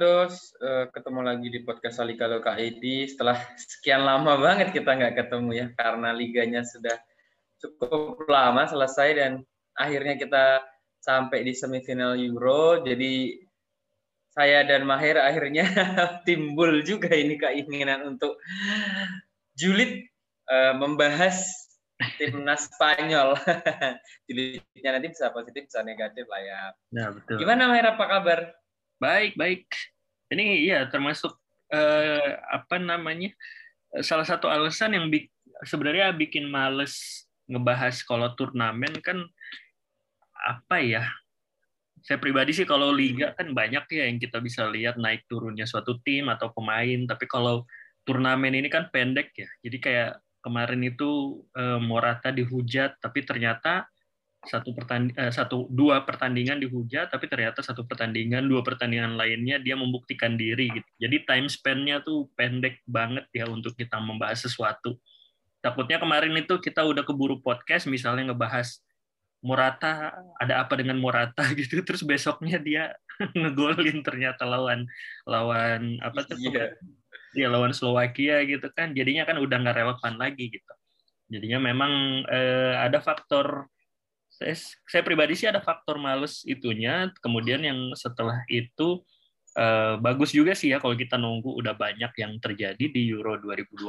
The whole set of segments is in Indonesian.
Todos, uh, ketemu lagi di podcast Alikalo KID. Setelah sekian lama banget kita nggak ketemu ya, karena liganya sudah cukup lama selesai dan akhirnya kita sampai di semifinal Euro. Jadi saya dan Mahir akhirnya timbul juga ini keinginan untuk julid uh, membahas timnas Spanyol. Julidnya nanti bisa positif, bisa negatif lah ya. Nah, betul. Gimana Mahir, apa kabar? Baik, baik. Ini ya termasuk eh, apa namanya salah satu alasan yang bi sebenarnya bikin males ngebahas kalau turnamen kan apa ya? Saya pribadi sih kalau liga kan banyak ya yang kita bisa lihat naik turunnya suatu tim atau pemain, tapi kalau turnamen ini kan pendek ya. Jadi kayak kemarin itu eh, Morata dihujat, tapi ternyata satu pertanding eh, satu dua pertandingan dihujat tapi ternyata satu pertandingan dua pertandingan lainnya dia membuktikan diri gitu. Jadi time span-nya tuh pendek banget ya untuk kita membahas sesuatu. Takutnya kemarin itu kita udah keburu podcast misalnya ngebahas Morata ada apa dengan Morata gitu terus besoknya dia ngegolin ternyata lawan lawan apa tuh yeah. ya lawan Slovakia gitu kan. Jadinya kan udah nggak relevan lagi gitu. Jadinya memang eh, ada faktor saya, saya pribadi sih ada faktor males itunya. Kemudian yang setelah itu eh, bagus juga sih ya kalau kita nunggu udah banyak yang terjadi di Euro 2020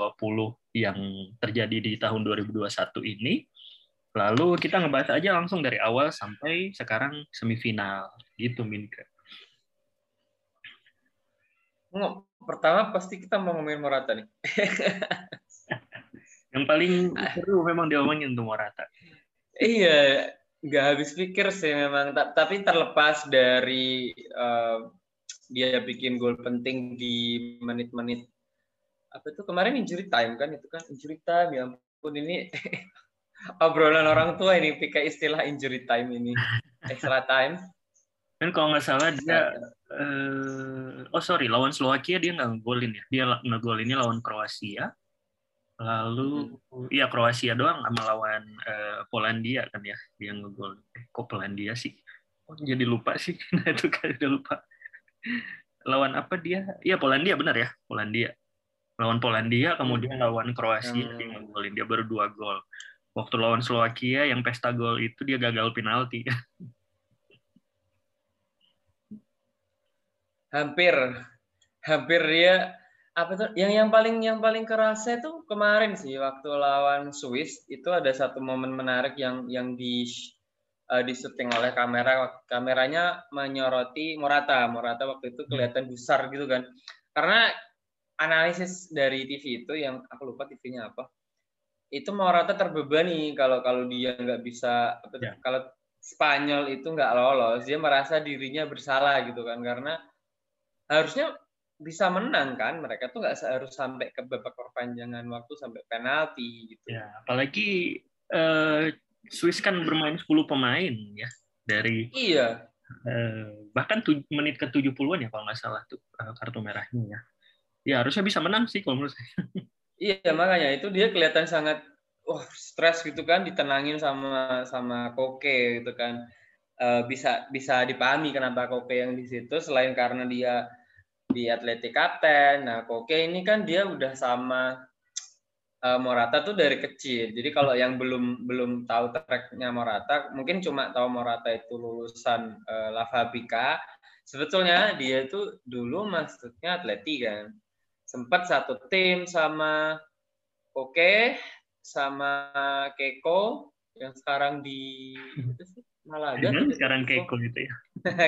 yang terjadi di tahun 2021 ini. Lalu kita ngebahas aja langsung dari awal sampai sekarang semifinal gitu Minka. Pertama pasti kita mau ngomongin Morata nih. yang paling seru memang diomongin untuk Morata. Iya, nggak habis pikir sih memang. Tapi terlepas dari uh, dia bikin gol penting di menit-menit apa itu kemarin injury time kan itu kan? Injury time ya ampun ini obrolan orang tua ini pakai istilah injury time ini. Extra time. Kan kalau nggak salah dia uh, oh sorry lawan Slovakia dia nggak ngegolin ya? Dia ngegolinnya lawan Kroasia Lalu hmm. ya Kroasia doang sama lawan uh, Polandia kan ya dia ngegol. Eh, kok Polandia sih? Oh, jadi lupa sih. Nah itu kan udah lupa. lawan apa dia? Iya Polandia benar ya, Polandia. Lawan Polandia kemudian hmm. lawan Kroasia hmm. dia ngegolin dia baru dua gol. Waktu lawan Slovakia yang pesta gol itu dia gagal penalti. hampir hampir dia apa tuh? Yang yang paling yang paling kerasa itu kemarin sih waktu lawan Swiss itu ada satu momen menarik yang yang di uh, di syuting oleh kamera kameranya menyoroti Morata. Morata waktu itu kelihatan besar gitu kan. Karena analisis dari TV itu yang aku lupa TV-nya apa itu Morata terbebani kalau kalau dia nggak bisa apa, ya. kalau Spanyol itu nggak lolos dia merasa dirinya bersalah gitu kan. Karena harusnya bisa menang kan mereka tuh nggak harus sampai ke babak perpanjangan waktu sampai penalti gitu. Ya apalagi uh, Swiss kan bermain 10 pemain ya dari iya. uh, bahkan menit ke 70-an ya kalau nggak salah tuh uh, kartu merahnya ya. Ya harusnya bisa menang sih kalau menurut saya. Iya makanya itu dia kelihatan sangat wah stres gitu kan ditenangin sama sama Koke gitu kan. Uh, bisa bisa dipahami kenapa Koke yang di situ selain karena dia di Atletik Kapten. Nah, Koke ini kan dia udah sama uh, Morata tuh dari kecil. Jadi kalau yang belum belum tahu tracknya Morata, mungkin cuma tahu Morata itu lulusan uh, La Fabrica. Sebetulnya dia itu dulu maksudnya Atleti kan. Sempat satu tim sama Koke sama Keko yang sekarang di Malaga. sekarang Keko itu ya.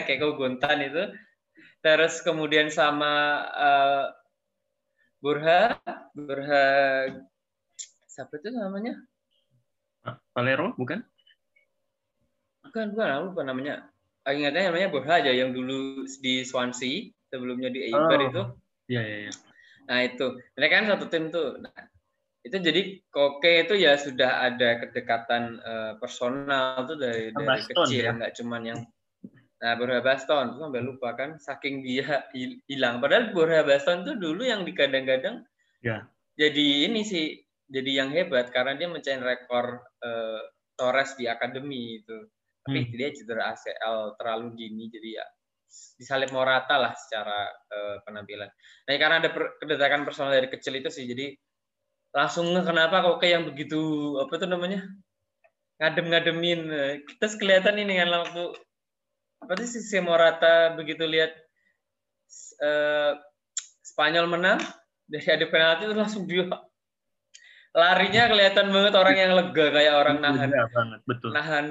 Keko Gontan itu terus kemudian sama uh, Burha Burha siapa itu namanya Valero bukan bukan bukan aku lupa namanya ingatnya namanya Burha aja yang dulu di Swansea sebelumnya di Eibar oh. itu iya iya ya. nah itu mereka kan satu tim tuh nah, itu jadi Koke itu ya sudah ada kedekatan uh, personal tuh dari dari kecil ya? nggak cuman yang Nah, Borja Baston itu sampai lupa kan, saking dia hilang. Padahal Borja Baston tuh dulu yang digadang-gadang ya. jadi ini sih, jadi yang hebat karena dia mencapai rekor uh, Torres di akademi itu. Tapi hmm. dia cedera ACL terlalu dini, jadi ya disalip Morata lah secara uh, penampilan. Nah karena ada per, kedekatan personal dari kecil itu sih, jadi langsung kenapa kok kayak yang begitu apa tuh namanya ngadem-ngademin kita kelihatan ini kan waktu apa sih si Morata begitu lihat uh, Spanyol menang dari ada penalti itu langsung dia larinya kelihatan banget orang yang lega kayak orang nahan. banget, betul. nahan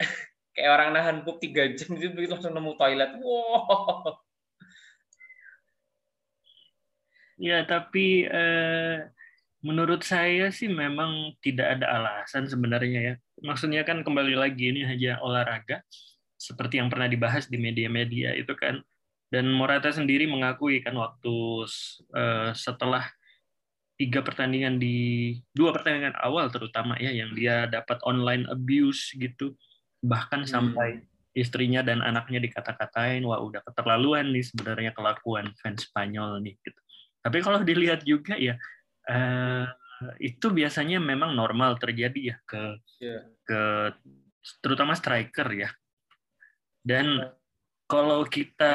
kayak orang nahan pup tiga jam itu langsung nemu toilet. Wow. Ya tapi eh, menurut saya sih memang tidak ada alasan sebenarnya ya. Maksudnya kan kembali lagi ini hanya olahraga seperti yang pernah dibahas di media-media itu kan dan Morata sendiri mengakui kan waktu uh, setelah tiga pertandingan di dua pertandingan awal terutama ya yang dia dapat online abuse gitu bahkan hmm. sampai istrinya dan anaknya dikata-katain wah udah keterlaluan nih sebenarnya kelakuan fans Spanyol nih gitu. Tapi kalau dilihat juga ya uh, itu biasanya memang normal terjadi ya ke yeah. ke terutama striker ya. Dan kalau kita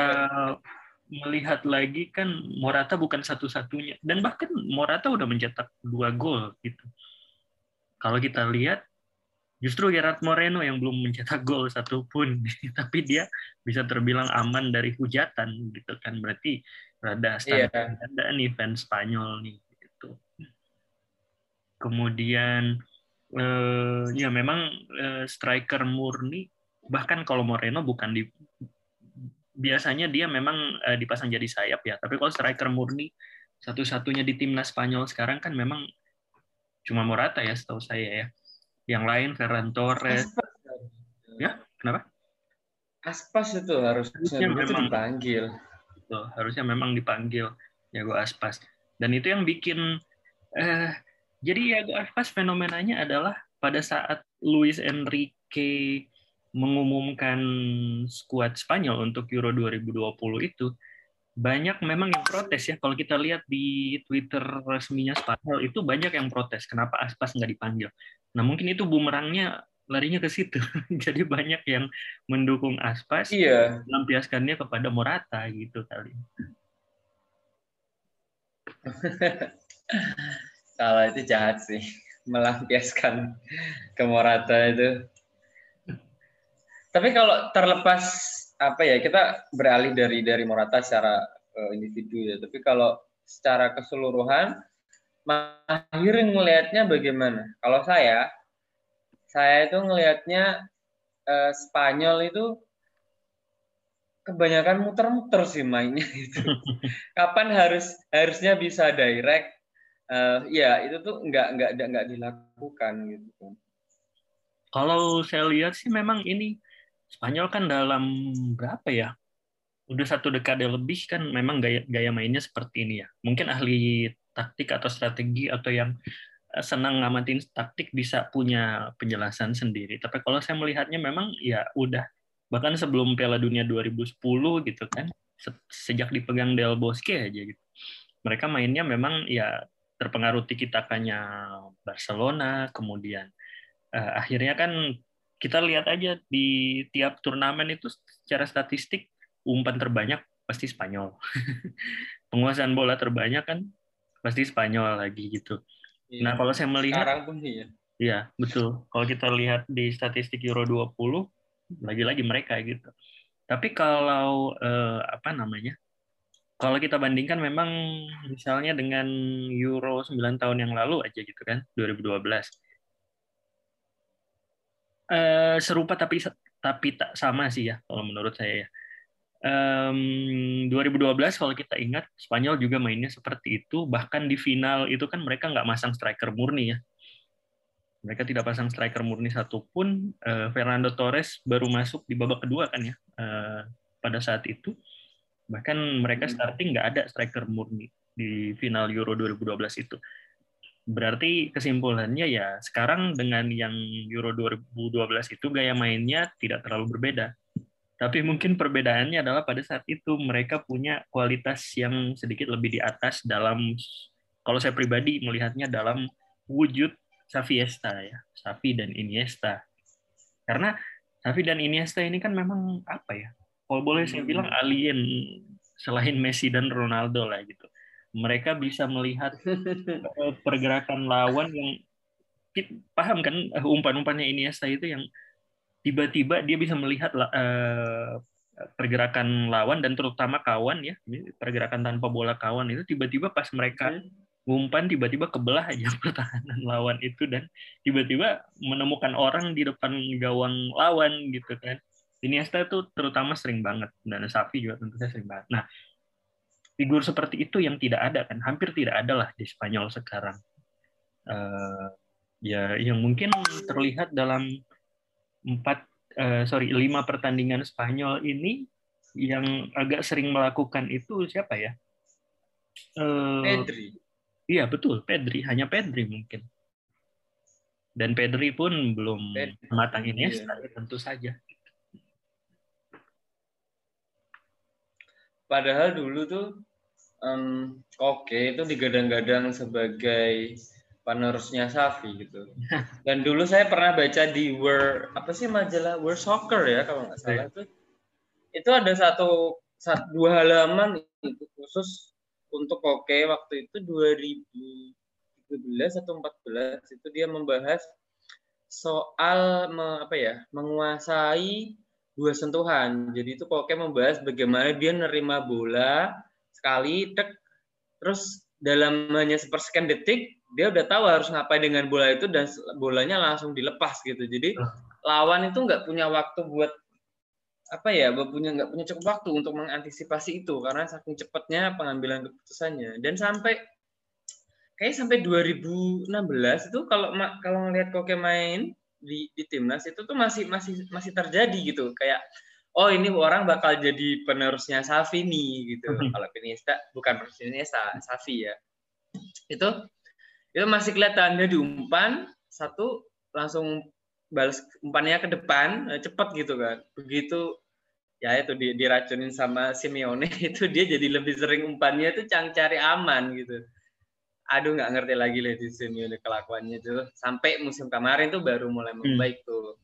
melihat lagi kan Morata bukan satu-satunya dan bahkan Morata udah mencetak dua gol gitu. Kalau kita lihat justru Gerard Moreno yang belum mencetak gol satupun, tapi dia bisa terbilang aman dari hujatan gitu kan berarti rada standar yeah. nih fans Spanyol nih gitu. Kemudian eh, ya memang eh, striker murni bahkan kalau Moreno bukan di biasanya dia memang uh, dipasang jadi sayap ya. Tapi kalau striker murni satu-satunya di timnas Spanyol sekarang kan memang cuma Morata ya setahu saya ya. Yang lain Ferran Torres. Aspas. Ya, kenapa? Aspas itu harusnya, harusnya memang dipanggil. Itu, harusnya memang dipanggil Yago Aspas. Dan itu yang bikin eh, jadi Yago Aspas fenomenanya adalah pada saat Luis Enrique mengumumkan skuad Spanyol untuk Euro 2020 itu banyak memang yang protes ya kalau kita lihat di Twitter resminya Spanyol itu banyak yang protes kenapa Aspas nggak dipanggil. Nah mungkin itu bumerangnya larinya ke situ. Jadi banyak yang mendukung Aspas, iya. melampiaskannya kepada Morata gitu kali. Kalau itu jahat sih, melampiaskan ke Morata itu. Tapi kalau terlepas apa ya kita beralih dari dari Morata secara uh, individu ya. Tapi kalau secara keseluruhan Mahir ngelihatnya bagaimana? Kalau saya, saya itu ngelihatnya uh, Spanyol itu kebanyakan muter-muter sih mainnya itu. Kapan harus harusnya bisa direct? Uh, ya itu tuh nggak nggak nggak dilakukan gitu. Kalau saya lihat sih memang ini Spanyol kan dalam berapa ya? Udah satu dekade lebih kan memang gaya gaya mainnya seperti ini ya. Mungkin ahli taktik atau strategi atau yang eh, senang ngamatin taktik bisa punya penjelasan sendiri. Tapi kalau saya melihatnya memang ya udah bahkan sebelum Piala Dunia 2010 gitu kan sejak dipegang Del Bosque aja gitu. Mereka mainnya memang ya terpengaruh tiki takanya Barcelona, kemudian uh, akhirnya kan kita lihat aja di tiap turnamen itu secara statistik umpan terbanyak pasti Spanyol. Penguasaan bola terbanyak kan pasti Spanyol lagi gitu. Iya. Nah, kalau saya melihat sekarang pun iya. Iya, betul. Kalau kita lihat di statistik Euro 20 lagi-lagi mereka gitu. Tapi kalau eh, apa namanya? Kalau kita bandingkan memang misalnya dengan Euro 9 tahun yang lalu aja gitu kan, 2012 uh, serupa tapi tapi tak sama sih ya kalau menurut saya ya. Um, 2012 kalau kita ingat Spanyol juga mainnya seperti itu. Bahkan di final itu kan mereka nggak masang striker murni ya. Mereka tidak pasang striker murni satupun. Uh, Fernando Torres baru masuk di babak kedua kan ya uh, pada saat itu. Bahkan mereka hmm. starting nggak ada striker murni di final Euro 2012 itu Berarti kesimpulannya ya sekarang dengan yang Euro 2012 itu gaya mainnya tidak terlalu berbeda. Tapi mungkin perbedaannya adalah pada saat itu mereka punya kualitas yang sedikit lebih di atas dalam kalau saya pribadi melihatnya dalam wujud Safiesta ya, Safi dan Iniesta. Karena Safi dan Iniesta ini kan memang apa ya? kalau boleh saya bilang Hmm. alien selain Messi dan Ronaldo lah gitu. Mereka bisa melihat eh, pergerakan lawan yang paham kan eh, umpan-umpannya Iniesta itu yang tiba-tiba dia bisa melihat eh, pergerakan lawan dan terutama kawan ya pergerakan tanpa bola kawan itu tiba-tiba pas mereka Hmm. umpan tiba-tiba kebelah aja pertahanan lawan itu dan tiba-tiba menemukan orang di depan gawang lawan gitu kan. Iniesta itu terutama sering banget dan Xavi juga tentu saja sering banget. Nah, figur seperti itu yang tidak ada kan, hampir tidak ada lah di Spanyol sekarang. Eh, ya yang mungkin terlihat dalam empat eh, sorry lima pertandingan Spanyol ini yang agak sering melakukan itu siapa ya? Eh, Pedri. Iya betul, Pedri hanya Pedri mungkin. Dan Pedri pun belum Pedri, matang iya. Iniesta ya, tentu saja. Padahal dulu tuh em, Koke itu digadang-gadang sebagai penerusnya Safi gitu. Dan dulu saya pernah baca di World apa sih majalah World Soccer ya kalau nggak salah itu itu ada satu, sat- dua halaman itu khusus untuk Koke waktu itu 2013 atau 14 itu dia membahas soal me- apa ya menguasai dua sentuhan. Jadi itu Koke membahas bagaimana dia nerima bola sekali tek. Terus dalam hanya sepersekian detik dia udah tahu harus ngapain dengan bola itu dan bolanya langsung dilepas gitu. Jadi lawan itu nggak punya waktu buat apa ya, punya nggak punya cukup waktu untuk mengantisipasi itu. Karena saking cepatnya pengambilan keputusannya. Dan sampai kayak sampai 2016 itu kalau kalau ngelihat Koke main di, di timnas itu tuh masih masih masih terjadi gitu. Kayak oh ini orang bakal jadi penerusnya Safi nih gitu. Mhm. kalau Iniesta bukan penerusnya Iniesta Safi ya. Itu itu masih kelihatan. Dia diumpan satu langsung balas umpannya ke depan eh, cepet gitu kan. Begitu ya itu di, diracunin sama Simeone itu dia jadi lebih sering umpannya itu cang cari aman gitu. Aduh nggak ngerti lagi lah di Simeone kelakuannya itu. Sampai musim kemarin tuh baru mulai membaik tuh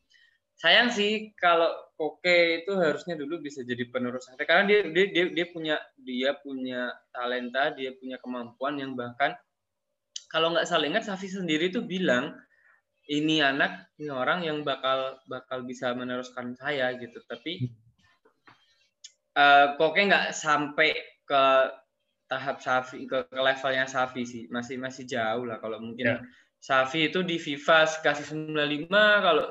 sayang sih kalau Koke itu harusnya dulu bisa jadi penerus Safi karena dia dia dia, dia punya dia punya talenta dia punya kemampuan yang bahkan kalau nggak salah ingat Safi sendiri tuh bilang ini anak ini orang yang bakal bakal bisa meneruskan saya gitu. Tapi eh Koke nggak sampai ke tahap Safi ke, ke levelnya Safi sih. Masih masih jauh lah kalau mungkin. Ya. Safi itu di FIFA kasih 95 kalau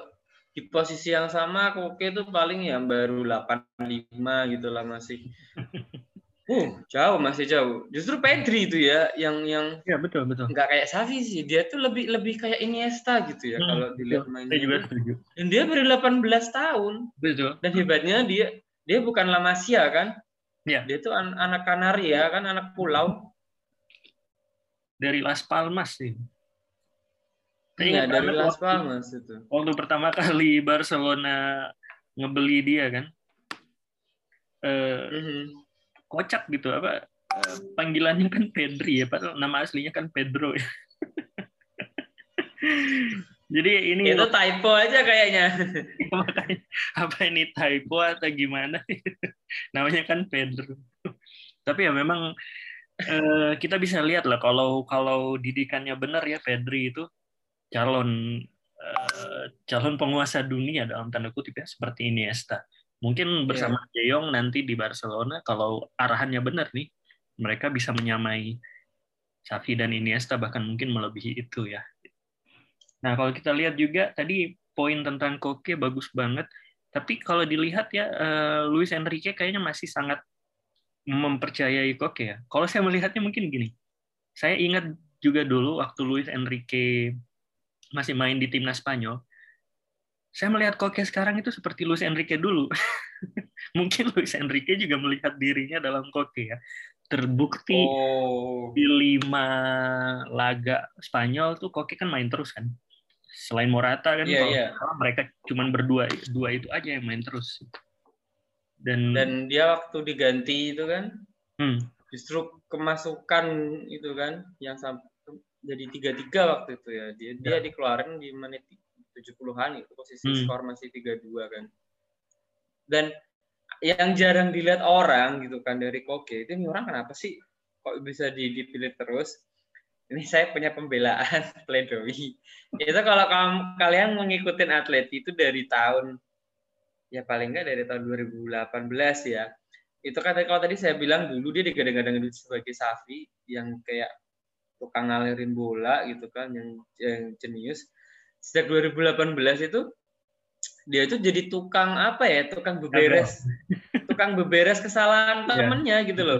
di posisi yang sama Koke itu paling ya baru 85 gitu lah masih uh jauh masih jauh justru Pedri itu ya yang yang Ya betul betul. nggak kayak Safi sih dia tuh lebih lebih kayak Iniesta gitu ya Hmm, kalau dilihat betul. mainnya Saya juga setuju. dan dia baru 18 tahun Betul. dan hebatnya dia dia bukan La Masia kan Iya. dia tuh an- anak Kanaria kan anak pulau Dari Las Palmas sih. Iya, dari Las Palmas itu Waktu pertama kali Barcelona ngebeli dia kan. Eh, Mhm. kocak gitu apa eh, panggilannya kan Pedri ya padahal nama aslinya kan Pedro ya. Jadi ini itu typo aja kayaknya apa ini typo atau gimana? Namanya kan Pedro. Tapi ya memang eh, kita bisa lihat lah kalau kalau didikannya benar ya Pedri itu calon eh, calon penguasa dunia dalam tanda kutip ya seperti Iniesta. Mungkin bersama De Jong nanti di Barcelona kalau arahannya benar nih mereka bisa menyamai Xavi dan Iniesta bahkan mungkin melebihi itu ya. Nah, kalau kita lihat juga tadi poin tentang Koke bagus banget. Tapi kalau dilihat ya eh, Luis Enrique kayaknya masih sangat mempercayai Koke ya. Kalau saya melihatnya mungkin gini. Saya ingat juga dulu waktu Luis Enrique masih main di timnas Spanyol. Saya melihat Koke sekarang itu seperti Luis Enrique dulu. mungkin Luis Enrique juga melihat dirinya dalam Koke ya. Terbukti oh di lima laga Spanyol tuh Koke kan main terus kan. Selain Morata kan Iya, kalau iya. nggak salah mereka cuman berdua dua itu aja yang main terus. Dan, dan dia waktu diganti itu kan hmm, justru kemasukan itu kan yang sampai jadi tiga tiga waktu itu ya. Dia dia dikeluarin di menit 70-an itu posisi Hmm. skor masih 3-2 kan. Dan yang jarang dilihat orang gitu kan dari Koke itu ini orang kenapa sih kok bisa dipilih terus? Ini saya punya pembelaan pledoi. Itu kalau kamu, kalian mengikuti atlet itu dari tahun ya paling nggak dari tahun 2018 ya. Itu kan kalau tadi saya bilang dulu dia digadang-gadang sebagai Safi yang kayak tukang ngalirin bola gitu kan yang yang jenius. Sejak 2018 itu dia itu jadi tukang apa ya? Tukang beberes. Tukang beberes kesalahan iya. temennya yeah. gitu loh.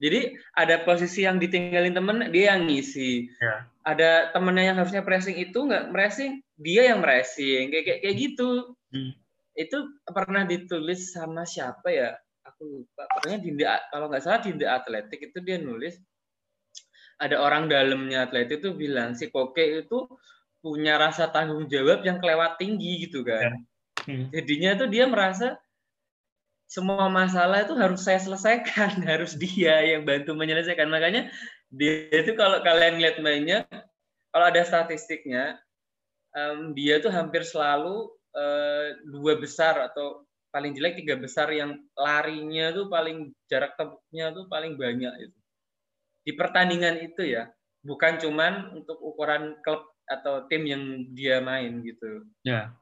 Jadi ada posisi yang ditinggalin temen dia yang ngisi. Yeah. ada temennya yang harusnya pressing itu nggak pressing dia yang pressing. Kayak kayak, kayak gitu. Hmm. itu pernah ditulis sama siapa ya? Aku lupa. Pokoknya di kalau nggak salah di The Athletic itu dia nulis ada orang dalamnya atlet itu bilang si Koke itu punya rasa tanggung jawab yang kelewat tinggi gitu kan. Ya. Hmm. Jadinya tuh dia merasa semua masalah itu harus saya selesaikan, harus dia yang bantu menyelesaikan. Makanya dia itu kalau kalian lihat mainnya, kalau ada statistiknya, um, dia tuh hampir selalu uh, dua besar atau paling jelek tiga besar yang larinya tuh paling jarak tempuhnya tuh paling banyak itu di pertandingan itu ya bukan cuman untuk ukuran klub atau tim yang dia main gitu ya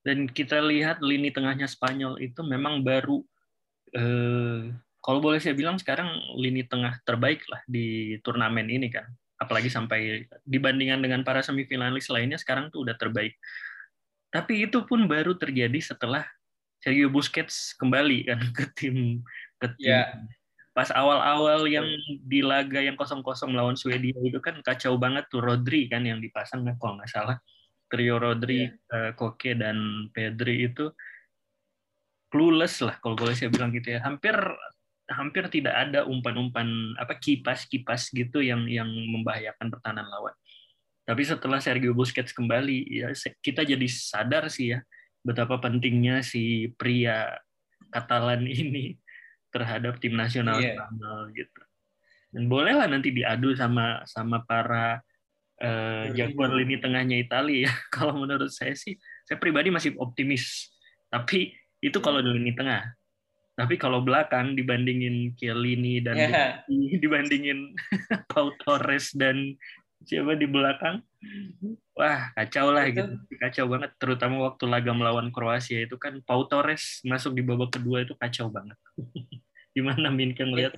dan kita lihat lini tengahnya Spanyol itu memang baru eh, kalau boleh saya bilang sekarang lini tengah terbaik lah di turnamen ini kan apalagi sampai dibandingkan dengan para semifinalis lainnya sekarang tuh udah terbaik tapi itu pun baru terjadi setelah Sergio Busquets kembali kan ke tim ke tim. Yeah. Pas awal-awal yang di laga yang kosong-kosong lawan Swedia itu kan kacau banget tuh Rodri kan yang dipasang kan kalau nggak salah. Trio Rodri, yeah. uh, Koke dan Pedri itu clueless lah kalau boleh saya bilang gitu ya. Hampir hampir tidak ada umpan-umpan apa kipas-kipas gitu yang yang membahayakan pertahanan lawan. Tapi setelah Sergio Busquets kembali ya kita jadi sadar sih ya betapa pentingnya si pria Katalan ini terhadap tim nasional yeah. gitu. Dan bolehlah nanti diadu sama sama para uh, jagoan lini tengahnya Italia ya. Kalau menurut saya sih, saya pribadi masih optimis. Tapi itu kalau di lini tengah. Tapi kalau belakang dibandingin Chiellini dan yeah. dibandingin Pau Torres dan siapa di belakang wah kacau lah itu. gitu. Kacau banget terutama waktu laga melawan Kroasia itu kan Pau Torres masuk di babak kedua itu kacau banget. Gimana Min kan lihat?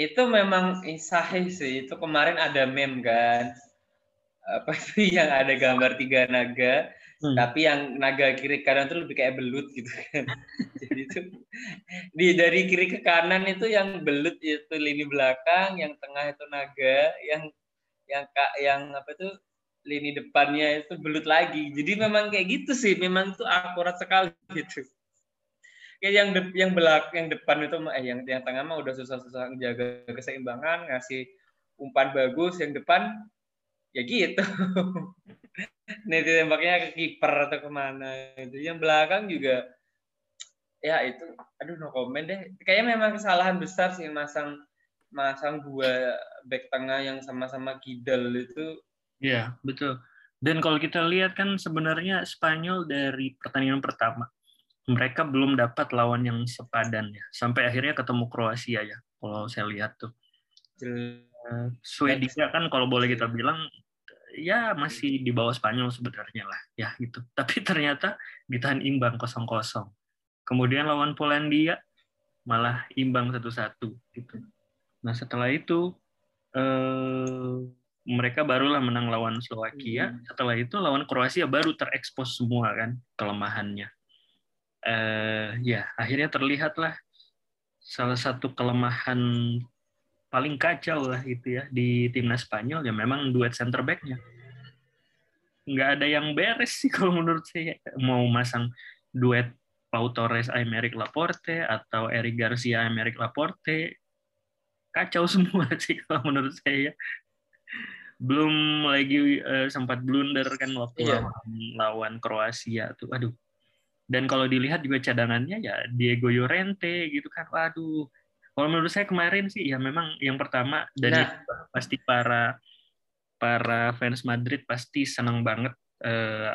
Itu memang sahih sih. Itu kemarin ada meme kan. Apa sih yang ada gambar tiga naga hmm. tapi yang naga kiri kanan itu lebih kayak belut gitu kan. Jadi itu di dari kiri ke kanan itu yang belut itu lini belakang yang tengah itu naga yang yang kak yang apa itu lini depannya itu belut lagi. Jadi memang kayak gitu sih, memang itu akurat sekali gitu. Kayak yang de, yang belak yang depan itu eh yang yang tengah mah udah susah-susah menjaga keseimbangan, ngasih umpan bagus, yang depan ya gitu. Nih tembaknya ke kiper atau ke mana itu. Yang belakang juga ya itu aduh no comment deh. Kayaknya memang kesalahan besar sih masang masang dua back tengah yang sama-sama kidal itu. Iya, betul. Dan kalau kita lihat kan sebenarnya Spanyol dari pertandingan pertama mereka belum dapat lawan yang sepadan ya. Sampai akhirnya ketemu Kroasia ya. Kalau saya lihat tuh. Swedia kan kalau boleh kita bilang ya masih di bawah Spanyol sebenarnya lah ya gitu. Tapi ternyata ditahan imbang kosong-kosong. Kemudian lawan Polandia malah imbang satu-satu gitu. Nah setelah itu eh, mereka barulah menang lawan Slovakia. Hmm. Setelah itu lawan Kroasia baru terekspos semua kan kelemahannya. Eh, ya akhirnya terlihatlah salah satu kelemahan paling kacau lah itu ya di timnas Spanyol ya memang duet center backnya nggak ada yang beres sih kalau menurut saya mau masang duet Pau Torres Aymeric Laporte atau Eric Garcia Aymeric Laporte kacau semua sih kalau menurut saya. Belum lagi uh, sempat blunder kan waktu iya. lawan, lawan Kroasia tuh. Aduh. Dan kalau dilihat juga cadangannya ya Diego Llorente gitu kan. Waduh. Kalau menurut saya kemarin sih ya memang yang pertama dan nah. pasti para para fans Madrid pasti senang banget uh,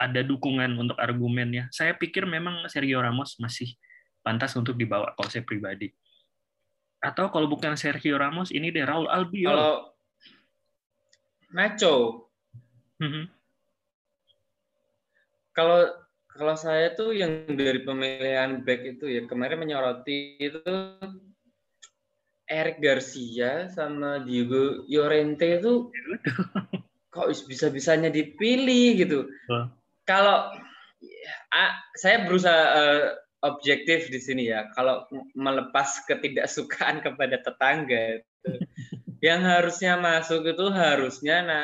ada dukungan untuk argumennya. Saya pikir memang Sergio Ramos masih pantas untuk dibawa kalau saya pribadi. Atau kalau bukan Sergio Ramos, ini deh Raul Albiol. Kalau Nacho, Mhm. kalau kalau saya tuh yang dari pemilihan back itu ya kemarin menyoroti itu Eric Garcia sama Diego Llorente itu kok bisa-bisanya dipilih gitu. Kalau ah, saya berusaha eh, objektif di sini ya. Kalau melepas ketidaksukaan kepada tetangga, itu, yang harusnya masuk itu harusnya na,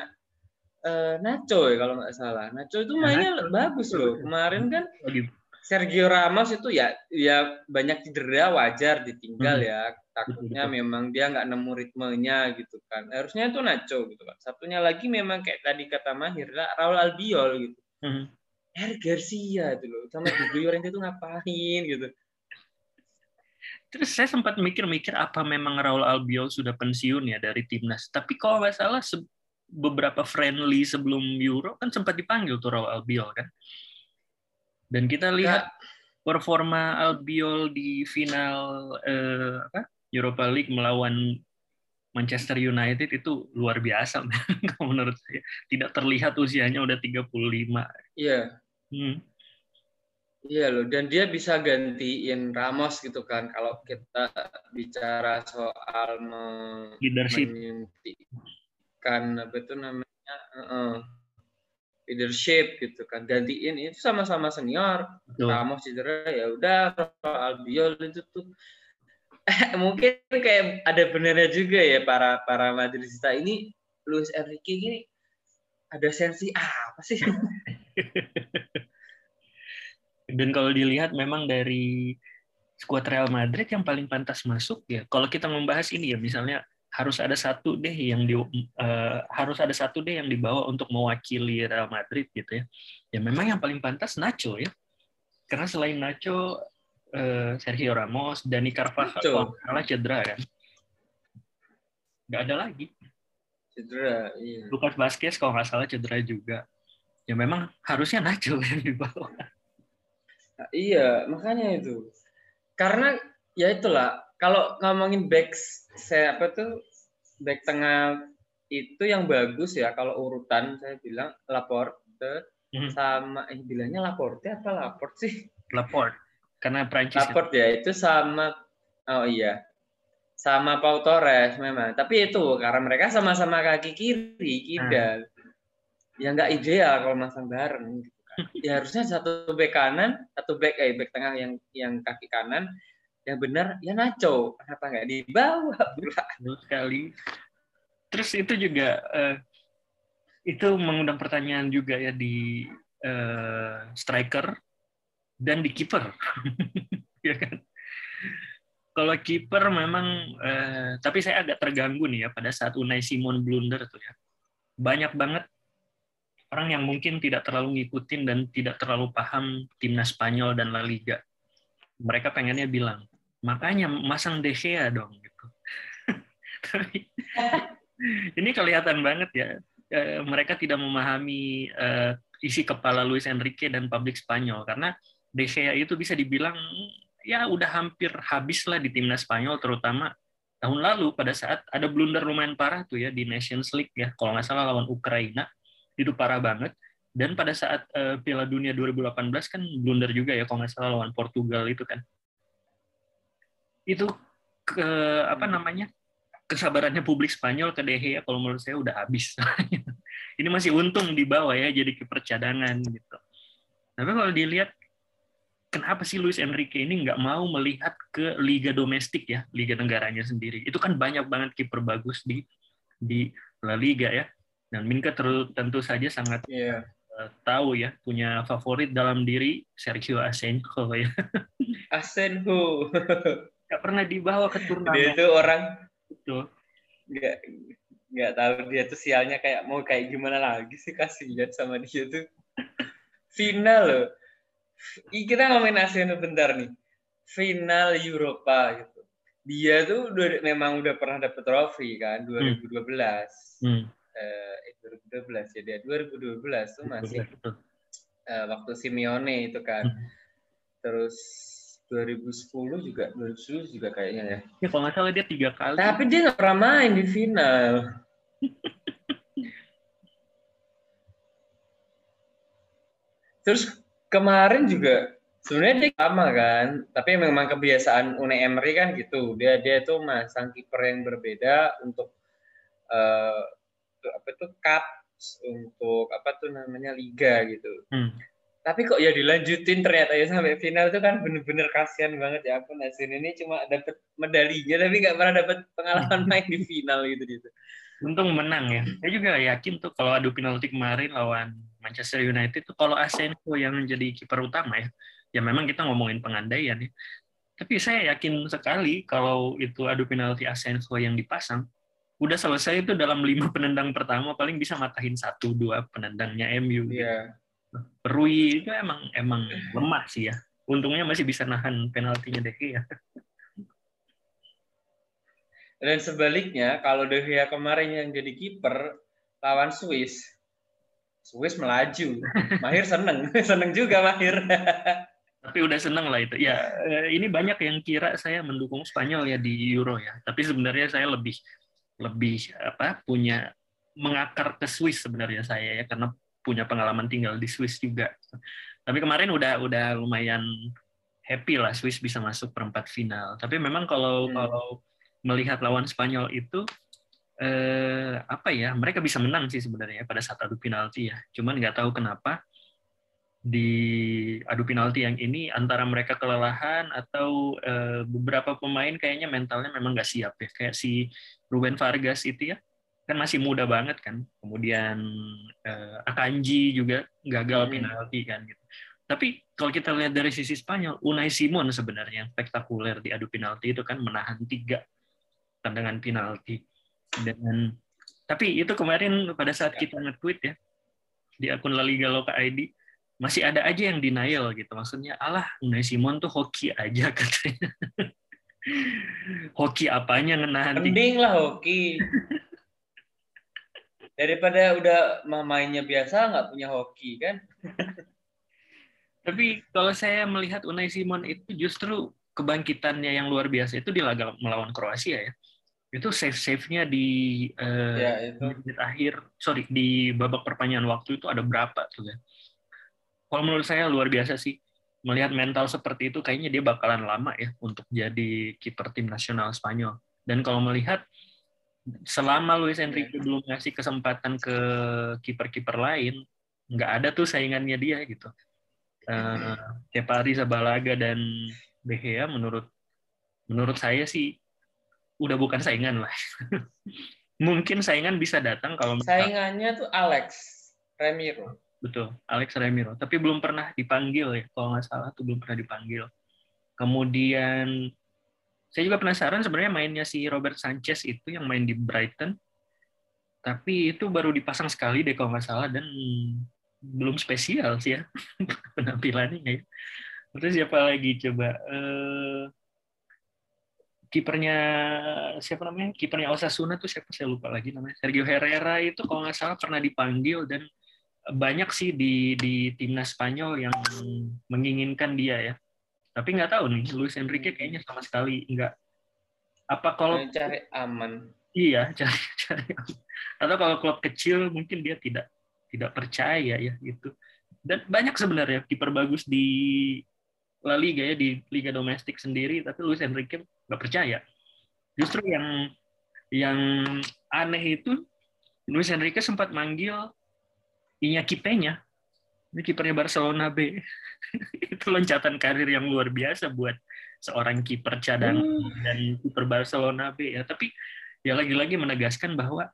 eh, Nacho ya kalau nggak salah. Nacho itu Ya, mainnya Nacho. bagus loh. Kemarin kan Lagi Sergio Ramos itu ya ya banyak cedera wajar ditinggal Mhm. ya takutnya memang dia nggak nemu ritmenya gitu kan harusnya itu Nacho gitu kan satunya lagi memang kayak tadi kata Mahir lah, Raul Albiol gitu Mhm. Eric Garcia itu loh sama Diego Llorente itu ngapain gitu Terus saya sempat mikir-mikir apa memang Raul Albiol sudah pensiun ya dari timnas. Tapi kalau nggak salah beberapa friendly sebelum Euro kan sempat dipanggil tuh Raul Albiol kan. Dan kita lihat performa Albiol di final eh, apa, Europa League melawan Manchester United itu luar biasa menurut saya. Tidak terlihat usianya udah 35. iya Hmm. iya loh dan dia bisa gantiin Ramos gitu kan kalau kita bicara soal me- Leadership. menyuntikkan apa itu namanya eh, leadership gitu kan gantiin itu sama-sama senior Betul. Ramos cedera ya udah Albiol itu tuh mungkin kayak ada benarnya juga ya para para Madridista ini Luis Enrique gini ada sensi apa sih Dan kalau dilihat memang dari skuad Real Madrid yang paling pantas masuk ya. Kalau kita membahas ini ya misalnya harus ada satu deh yang di eh, harus ada satu deh yang dibawa untuk mewakili Real Madrid gitu ya. Ya memang yang paling pantas Nacho ya. Karena selain Nacho eh, Sergio Ramos, Dani Carvajal salah cedera kan. Nggak ada lagi. cedera iya Lucas Vazquez kalau nggak salah cedera juga. Ya memang harusnya Nacho yang dibawa. Nah, iya makanya itu karena ya itulah kalau ngomongin back saya apa tuh back tengah itu yang bagus ya kalau urutan saya bilang Laporte Mhm. sama eh bilangnya Laporte apa Laporte sih Laporte karena Prancis ya. Laporte ya itu sama oh iya sama Pau Torres memang tapi itu karena mereka sama-sama kaki kiri kidal ya nggak ideal kalau masang bareng gitu kan. ya harusnya satu back kanan satu back eh back tengah yang yang kaki kanan yang benar ya Nacho kenapa nggak dibawa pula Betul sekali. Terus itu juga eh, itu mengundang pertanyaan juga ya di eh, striker dan di kiper, ya kan? Kalau kiper memang, eh, tapi saya agak terganggu nih ya pada saat Unai Simon blunder tuh ya. Banyak banget orang yang mungkin tidak terlalu ngikutin dan tidak terlalu paham timnas Spanyol dan La Liga. Mereka pengennya bilang, makanya masang De Gea dong gitu. Tapi ini kelihatan banget ya eh, mereka tidak memahami eh, isi kepala Luis Enrique dan publik Spanyol karena De Gea itu bisa dibilang ya udah hampir habis lah di timnas Spanyol terutama tahun lalu pada saat ada blunder lumayan parah tuh ya di Nations League ya kalau nggak salah lawan Ukraina itu parah banget dan pada saat eh, Piala Dunia 2018 kan blunder juga ya kalau nggak salah lawan Portugal itu kan itu ke apa namanya kesabarannya publik Spanyol ke De Gea kalau menurut saya udah habis. Ini masih untung di bawah ya jadi kiper cadangan gitu. Tapi kalau dilihat kenapa sih Luis Enrique ini nggak mau melihat ke liga domestik ya, liga negaranya sendiri. Itu kan banyak banget kiper bagus di di La Liga ya. Dan Minka ter- tentu saja sangat Iya. eh, tahu ya punya favorit dalam diri Sergio Asenjo ya. Asenjo Nggak pernah dibawa ke dia turnamen itu orang itu. nggak nggak tahu dia tuh sialnya kayak mau kayak gimana lagi sih kasihan sama dia tuh final loh Ih, kita ngomongin Asean bentar nih final Eropa gitu dia tuh udah, memang udah pernah dapet trofi kan 2012 Hmm. Eh 2012 ya dia 2012 tuh masih eh, waktu Simeone itu kan Hmm. terus 2010 juga 2010 juga kayaknya ya. Ya kalau nggak salah dia tiga kali. Tapi dia nggak pernah main di final. Terus kemarin juga sebenarnya dia sama kan, tapi memang kebiasaan Unai Emery kan gitu. Dia dia itu masang kiper yang berbeda untuk uh, apa itu cup untuk apa tuh namanya liga gitu. Hmm tapi kok ya dilanjutin ternyata ya sampai final itu kan bener-bener kasihan banget ya aku Nasin ini cuma dapat medalinya tapi nggak pernah dapat pengalaman main di final gitu gitu. Untung menang ya. Saya juga yakin tuh kalau adu penalti kemarin lawan Manchester United tuh kalau Asenjo yang menjadi kiper utama ya, ya memang kita ngomongin pengandaian ya. Tapi saya yakin sekali kalau itu adu penalti Asenjo yang dipasang, udah selesai itu dalam lima penendang pertama paling bisa matahin satu dua penendangnya MU. Iya. Yeah Rui itu emang emang lemah sih ya. Untungnya masih bisa nahan penaltinya De Gea. Dan sebaliknya, kalau De Gea kemarin yang jadi kiper lawan Swiss, Swiss melaju. Mahir seneng, seneng juga Mahir. Tapi udah seneng lah itu. Ya, eh, ini banyak yang kira saya mendukung Spanyol ya di Euro ya. Tapi sebenarnya saya lebih lebih apa punya mengakar ke Swiss sebenarnya saya ya karena punya pengalaman tinggal di Swiss juga. Tapi kemarin udah udah lumayan happy lah Swiss bisa masuk perempat final. Tapi memang kalau hmm. kalau melihat lawan Spanyol itu eh, apa ya mereka bisa menang sih sebenarnya pada saat adu penalti ya. Cuman nggak tahu kenapa di adu penalti yang ini antara mereka kelelahan atau eh, beberapa pemain kayaknya mentalnya memang nggak siap ya kayak si Ruben Vargas itu ya kan masih muda banget kan. Kemudian uh, Akanji juga gagal hmm. penalti kan gitu. Tapi kalau kita lihat dari sisi Spanyol, Unai Simon sebenarnya yang spektakuler di adu penalti itu kan menahan tiga tendangan penalti. Dan tapi itu kemarin pada saat ya. kita nge-tweet ya di akun La Liga Loka ID masih ada aja yang denial gitu. Maksudnya, alah Unai Simon tuh hoki aja katanya. hoki apanya ngenahan Mending lah hoki daripada udah mainnya biasa nggak punya hoki kan tapi kalau saya melihat Unai Simon itu justru kebangkitannya yang luar biasa itu di laga melawan Kroasia ya itu save save nya di uh, ya, itu. menit akhir sorry di babak perpanjangan waktu itu ada berapa tuh ya kalau menurut saya luar biasa sih melihat mental seperti itu kayaknya dia bakalan lama ya untuk jadi kiper tim nasional Spanyol dan kalau melihat selama Luis Enrique belum ngasih kesempatan ke kiper-kiper lain, nggak ada tuh saingannya dia gitu. Uh, Kepari, Sabalaga dan De Gea menurut menurut saya sih udah bukan saingan lah. Mungkin saingan bisa datang kalau saingannya tuh Alex Remiro. Betul, Alex Remiro. Tapi belum pernah dipanggil ya, kalau nggak salah tuh belum pernah dipanggil. Kemudian saya juga penasaran sebenarnya mainnya si Robert Sanchez itu yang main di Brighton. Tapi itu baru dipasang sekali deh kalau nggak salah dan belum spesial sih ya penampilannya ya. Terus siapa lagi coba? Uh, kipernya siapa namanya? Kipernya Osasuna tuh siapa saya lupa lagi namanya. Sergio Herrera itu kalau nggak salah pernah dipanggil dan banyak sih di di timnas Spanyol yang menginginkan dia ya tapi nggak tahu nih, Luis Enrique hmm. kayaknya sama sekali nggak. Apa kalau cari aman? Iya, cari cari aman. Atau kalau klub kecil mungkin dia tidak tidak percaya ya gitu. Dan banyak sebenarnya kiper bagus di La Liga ya di liga domestik sendiri, tapi Luis Enrique nggak percaya. Justru yang yang aneh itu Luis Enrique sempat manggil Iñaki Peña ini kipernya Barcelona B. itu loncatan karir yang luar biasa buat seorang kiper cadangan hmm. dan kiper Barcelona B ya. Tapi ya lagi-lagi menegaskan bahwa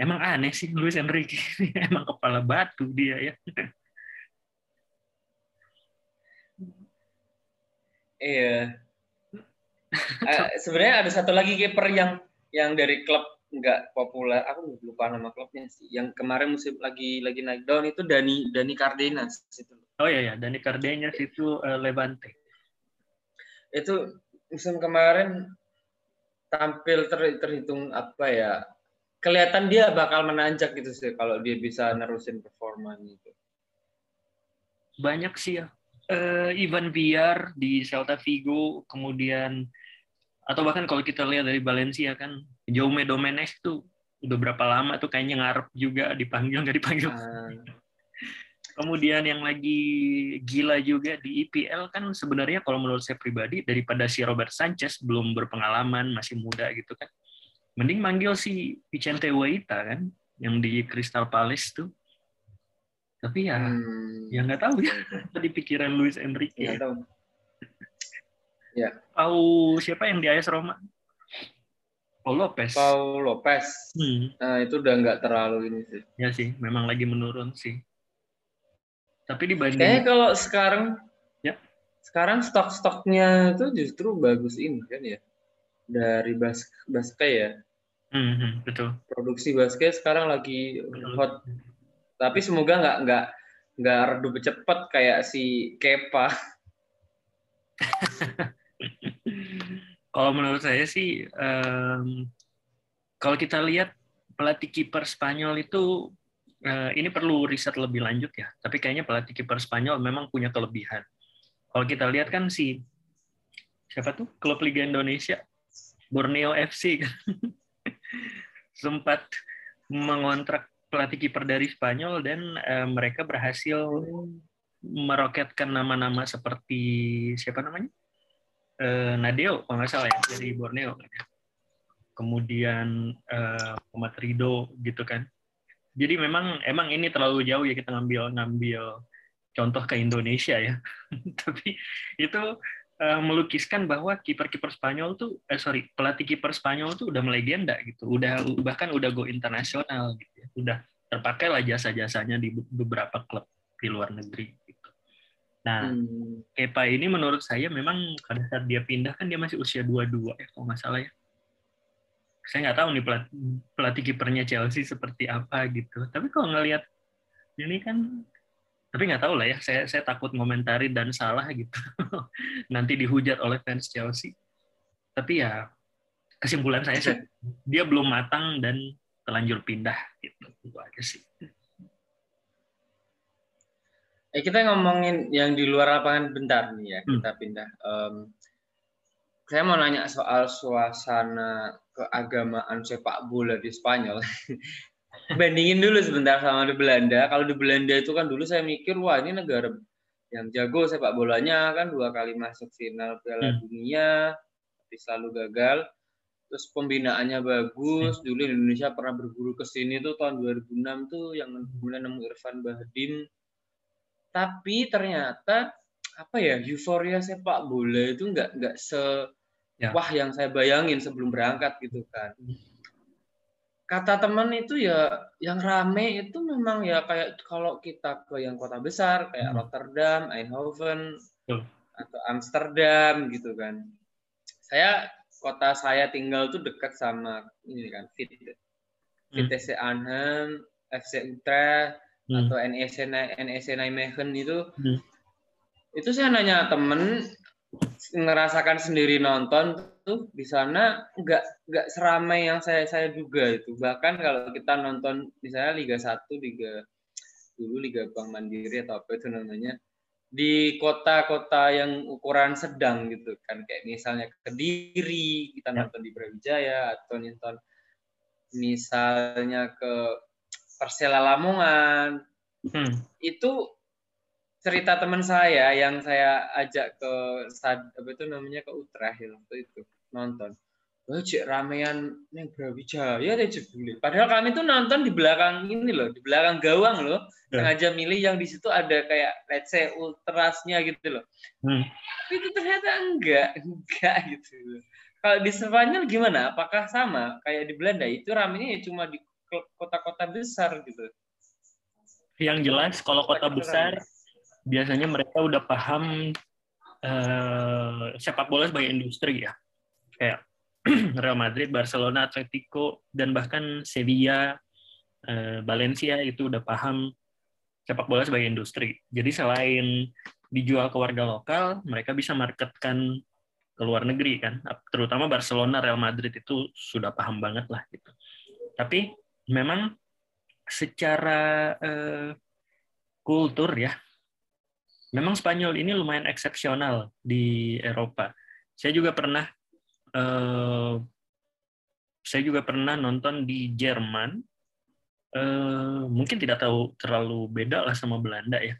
emang aneh sih Luis Enrique emang kepala batu dia ya. Iya. uh, sebenarnya ada satu lagi kiper yang yang dari klub nggak populer aku lupa nama klubnya sih. Yang kemarin musim lagi lagi naik down itu Dani Dani Cardenas itu. Oh iya ya Dani Cardenas itu uh, Levante. Itu musim kemarin tampil ter, terhitung apa ya kelihatan dia bakal menanjak gitu sih kalau dia bisa nerusin performa itu. Banyak sih ya. Uh, Ivan Villar di Celta Vigo, kemudian atau bahkan kalau kita lihat dari Valencia kan Jaume Domenech tuh udah berapa lama tuh kayaknya ngarep juga dipanggil nggak dipanggil. Uh. Kemudian yang lagi gila juga di IPL kan sebenarnya kalau menurut saya pribadi daripada si Robert Sanchez belum berpengalaman masih muda gitu kan, mending manggil si Vicente Huaita kan yang di Crystal Palace tuh tapi ya hmm. ya nggak tahu ya tadi pikiran Luis Enrique nggak tahu ya tahu siapa yang di AS Roma Paul Lopez. Paul Lopez. Hmm. nah itu udah nggak terlalu ini sih. Ya sih memang lagi menurun sih. Tapi dibanding kayaknya kalau sekarang ya. sekarang stok-stoknya itu justru bagus ini kan ya? Dari bas basket ya? Hmm, hmm, betul. Produksi basket sekarang lagi betul. hot. Tapi semoga nggak nggak nggak redup cepet kayak si Kepa. kalau menurut saya sih, um, kalau kita lihat pelatih kiper Spanyol itu uh, ini perlu riset lebih lanjut ya. Tapi kayaknya pelatih kiper Spanyol memang punya kelebihan. Kalau kita lihat kan si siapa tuh klub Liga Indonesia Borneo FC kan sempat mengontrak pelatih kiper dari Spanyol dan uh, mereka berhasil meroketkan nama-nama seperti siapa namanya uh, Nadeo kalau nggak salah ya dari Borneo kemudian uh, Rido gitu kan. Jadi memang emang ini terlalu jauh ya kita ngambil ngambil contoh ke Indonesia ya. Tapi itu uh, melukiskan bahwa kiper-kiper Spanyol tuh eh sorry pelatih kiper Spanyol tuh udah melegenda gitu. Udah bahkan udah go internasional gitu ya. Udah terpakai lah jasa-jasanya di beberapa klub di luar negeri. Nah, hmm. Kepa ini menurut saya memang pada saat dia pindah kan dia masih usia 22 ya kalau nggak salah ya. Saya nggak tahu nih pelatih, pelatih kipernya Chelsea seperti apa gitu. Tapi kalau ngelihat ini kan tapi nggak tahu lah ya saya saya takut ngomentari dan salah gitu nanti dihujat oleh fans Chelsea tapi ya kesimpulan saya dia belum matang dan terlanjur pindah gitu itu aja sih eh kita ngomongin yang di luar lapangan bentar nih ya hmm. kita pindah. Um, saya mau nanya soal suasana keagamaan sepak bola di Spanyol. Bandingin dulu sebentar sama di Belanda. Kalau di Belanda itu kan dulu saya mikir wah ini negara yang jago sepak bolanya kan dua kali masuk final Piala hmm. Dunia tapi selalu gagal. Terus pembinaannya bagus. Dulu Indonesia pernah berburu ke sini tuh tahun 2006 tuh yang kemudian nemu Irfan Bahdim tapi ternyata apa ya euforia sepak bola itu nggak nggak se ya. wah yang saya bayangin sebelum berangkat gitu kan kata teman itu ya yang rame itu memang ya kayak kalau kita ke yang kota besar kayak hmm. Rotterdam, Eindhoven hmm. atau Amsterdam gitu kan saya kota saya tinggal tuh dekat sama ini kan Fit VTC hmm. Arnhem, FC Utrecht hmm. atau NEC NEC Nijmegen itu hmm. itu saya nanya temen ngerasakan sendiri nonton tuh di sana nggak nggak seramai yang saya saya duga itu bahkan kalau kita nonton misalnya Liga 1 Liga dulu Liga Bank Mandiri atau apa itu namanya di kota-kota yang ukuran sedang gitu kan kayak misalnya Kediri kita ya. nonton di Brawijaya atau nonton misalnya ke Persela Lamongan hmm. itu cerita teman saya yang saya ajak ke apa itu namanya ke Utrecht ya, waktu itu nonton Wah, cek ramean neng Brawijaya deh jebule. Padahal kami tuh nonton di belakang ini loh, di belakang gawang loh. Yeah. Sengaja milih yang di situ ada kayak let's say ultrasnya gitu loh. Hmm. Tapi itu ternyata enggak, enggak gitu. Kalau di Spanyol gimana? Apakah sama kayak di Belanda? Itu ramenya ya cuma di kota-kota besar gitu. Yang jelas kalau kota besar biasanya mereka udah paham uh, sepak bola sebagai industri ya. Kayak Real Madrid, Barcelona, Atletico, dan bahkan Sevilla, eh, Valencia itu udah paham sepak bola sebagai industri. Jadi selain dijual ke warga lokal, mereka bisa marketkan ke luar negeri kan. Terutama Barcelona, Real Madrid itu sudah paham banget lah gitu. Tapi memang secara eh, kultur ya, memang Spanyol ini lumayan eksepsional di Eropa. Saya juga pernah eh, saya juga pernah nonton di Jerman. Eh, mungkin tidak tahu terlalu beda lah sama Belanda ya.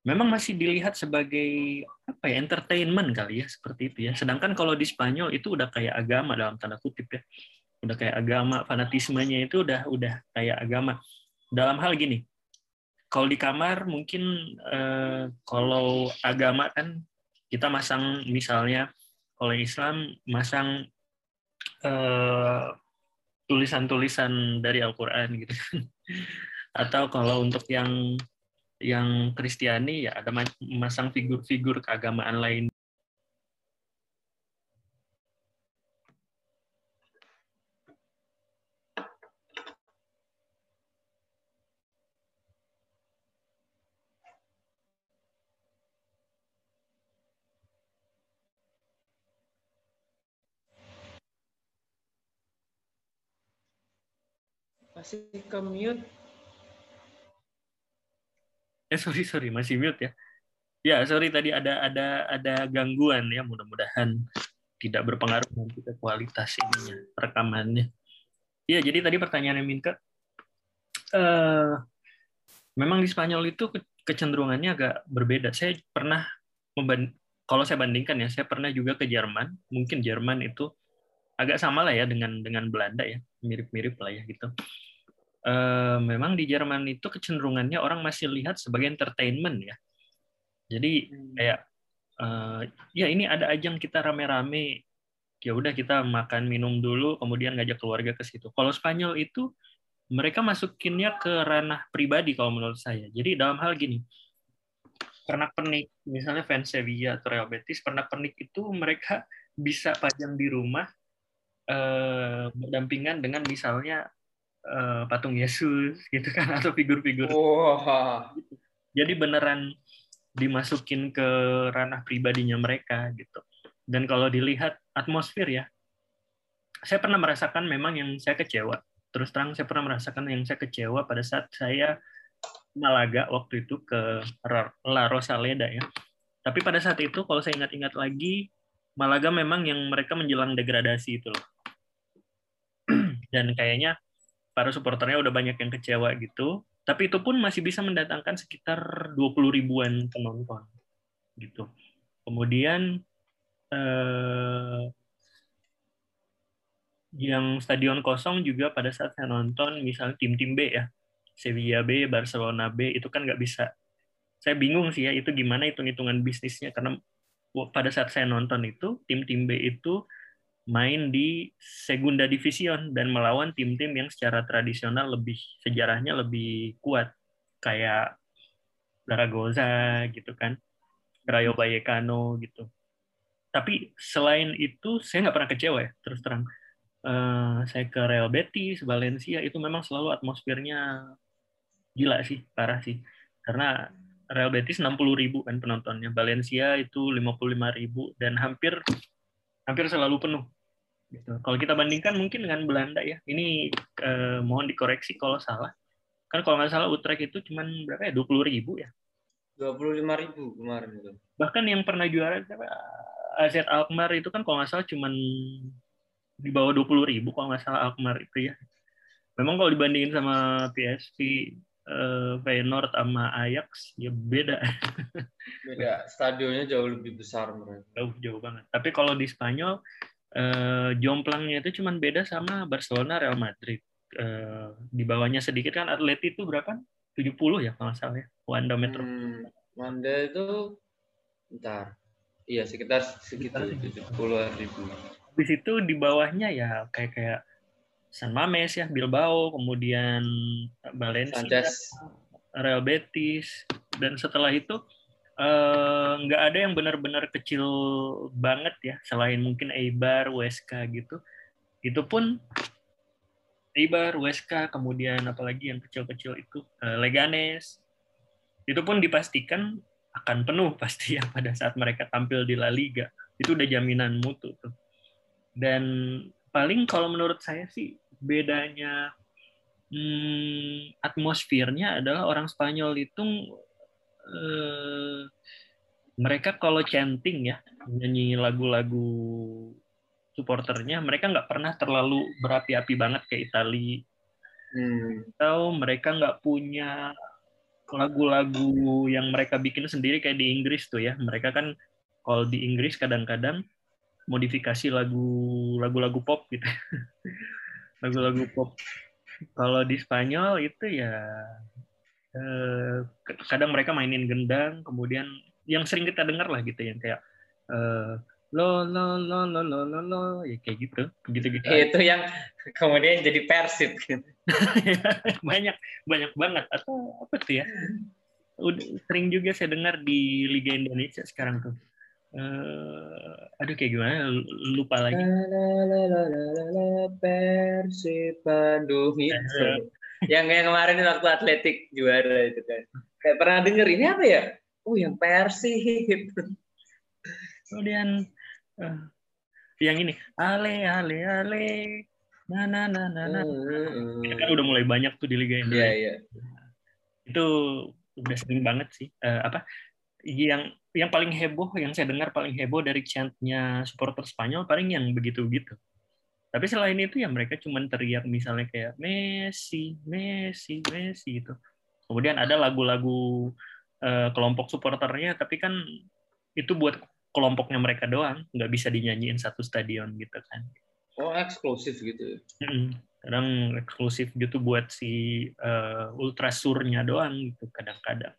Memang masih dilihat sebagai apa ya entertainment kali ya seperti itu ya. Sedangkan kalau di Spanyol itu udah kayak agama dalam tanda kutip ya. Udah kayak agama, fanatismenya itu udah udah kayak agama. Dalam hal gini, kalau di kamar mungkin eh, kalau agama kan kita masang misalnya kalau Islam masang eh, tulisan-tulisan dari Al-Quran gitu atau kalau untuk yang yang Kristiani ya ada masang figur-figur keagamaan lain Masih mute. Eh sorry sorry masih mute ya. Ya sorry tadi ada ada ada gangguan ya mudah-mudahan tidak berpengaruh nanti ke kualitas ininya rekamannya. Iya jadi tadi pertanyaannya Minka. Uh, memang di Spanyol itu kecenderungannya agak berbeda. Saya pernah kalau saya bandingkan ya, saya pernah juga ke Jerman. Mungkin Jerman itu agak sama lah ya dengan dengan Belanda ya, mirip-mirip lah ya gitu uh, memang di Jerman itu kecenderungannya orang masih lihat sebagai entertainment ya. Jadi hmm. kayak uh, ya ini ada ajang kita rame-rame, ya udah kita makan minum dulu, kemudian ngajak keluarga ke situ. Kalau Spanyol itu mereka masukinnya ke ranah pribadi kalau menurut saya. Jadi dalam hal gini, pernak pernik, misalnya fans Sevilla atau Real Betis, pernak pernik itu mereka bisa pajang di rumah eh, berdampingan dengan misalnya uh, patung Yesus gitu kan atau figur-figur. Wow. Jadi beneran dimasukin ke ranah pribadinya mereka gitu. Dan kalau dilihat atmosfer ya, saya pernah merasakan memang yang saya kecewa. Terus terang saya pernah merasakan yang saya kecewa pada saat saya Malaga waktu itu ke La Rosaleda ya. Tapi pada saat itu kalau saya ingat-ingat lagi, Malaga memang yang mereka menjelang degradasi itu loh. Dan kayaknya para supporternya udah banyak yang kecewa gitu. Tapi itu pun masih bisa mendatangkan sekitar 20 ribuan penonton gitu. Kemudian eh, yang stadion kosong juga pada saat saya nonton misalnya tim-tim B ya, Sevilla B, Barcelona B itu kan nggak bisa. Saya bingung sih ya itu gimana hitung-hitungan bisnisnya karena pada saat saya nonton itu tim-tim B itu main di Segunda Division dan melawan tim-tim yang secara tradisional lebih sejarahnya lebih kuat kayak Zaragoza gitu kan, Rayo Vallecano gitu. Tapi selain itu saya nggak pernah kecewa ya terus terang. Uh, saya ke Real Betis, Valencia itu memang selalu atmosfernya gila sih, parah sih. Karena Real Betis 60 ribu kan penontonnya, Valencia itu 55 ribu dan hampir hampir selalu penuh Gitu. Kalau kita bandingkan mungkin dengan Belanda ya, ini eh, mohon dikoreksi kalau salah. Kan kalau nggak salah Utrecht itu cuma berapa ya? 20 ribu ya? 25 ribu kemarin itu. Bahkan yang pernah juara AZ Alkmaar itu kan kalau nggak salah cuma di bawah 20 ribu kalau nggak salah Alkmaar itu ya. Memang kalau dibandingin sama PSV eh, Feyenoord sama Ajax ya beda. Beda, stadionnya jauh lebih besar mereka. Jauh jauh banget. Tapi kalau di Spanyol eh, jomplangnya itu cuma beda sama Barcelona Real Madrid. Eh, di bawahnya sedikit kan Atleti itu berapa? 70 ya kalau salah ya. Wanda Metro. Hmm, Wanda itu bentar. Iya, sekitar sekitar 70 ribu. Di situ di bawahnya ya kayak kayak San Mames ya, Bilbao, kemudian Valencia, Sanchez. Real Betis, dan setelah itu nggak uh, ada yang benar-benar kecil banget ya selain mungkin Eibar, WSK gitu. Itu pun Eibar, WSK kemudian apalagi yang kecil-kecil itu uh, Leganes. Itu pun dipastikan akan penuh pasti ya pada saat mereka tampil di La Liga. Itu udah jaminan mutu tuh. Dan paling kalau menurut saya sih bedanya hmm, atmosfernya adalah orang Spanyol itu eh, mereka kalau chanting ya nyanyi lagu-lagu supporternya mereka nggak pernah terlalu berapi-api banget kayak Italia hmm. atau mereka nggak punya lagu-lagu yang mereka bikin sendiri kayak di Inggris tuh ya. Mereka kan kalau di Inggris kadang-kadang modifikasi lagu lagu-lagu pop gitu. Lagu-lagu pop. Kalau di Spanyol itu ya eh, kadang mereka mainin gendang kemudian yang sering kita dengar lah gitu yang kayak eh, lo lo lo lo lo lo lo ya kayak gitu gitu gitu itu yang kemudian jadi persib gitu banyak banyak banget atau apa tuh ya udah sering juga saya dengar di Liga Indonesia sekarang tuh uh, aduh kayak gimana lupa lagi persib Bandung itu yang yang kemarin waktu atletik juara itu kan. Kayak pernah denger ini apa ya? Oh yang persib. Kemudian uh, yang ini. Ale ale ale. Na na na na na. Hmm. kan udah mulai banyak tuh di Liga Indonesia. Yeah, yeah. itu udah sering banget sih. Uh, apa? Yang yang paling heboh yang saya dengar paling heboh dari chantnya supporter Spanyol paling yang begitu begitu tapi selain itu ya mereka cuma teriak misalnya kayak Messi Messi Messi itu kemudian ada lagu-lagu uh, kelompok supporternya tapi kan itu buat kelompoknya mereka doang, nggak bisa dinyanyiin satu stadion gitu kan. Oh eksklusif gitu? Ya? Kadang eksklusif gitu buat si uh, ultrasurnya doang gitu kadang-kadang.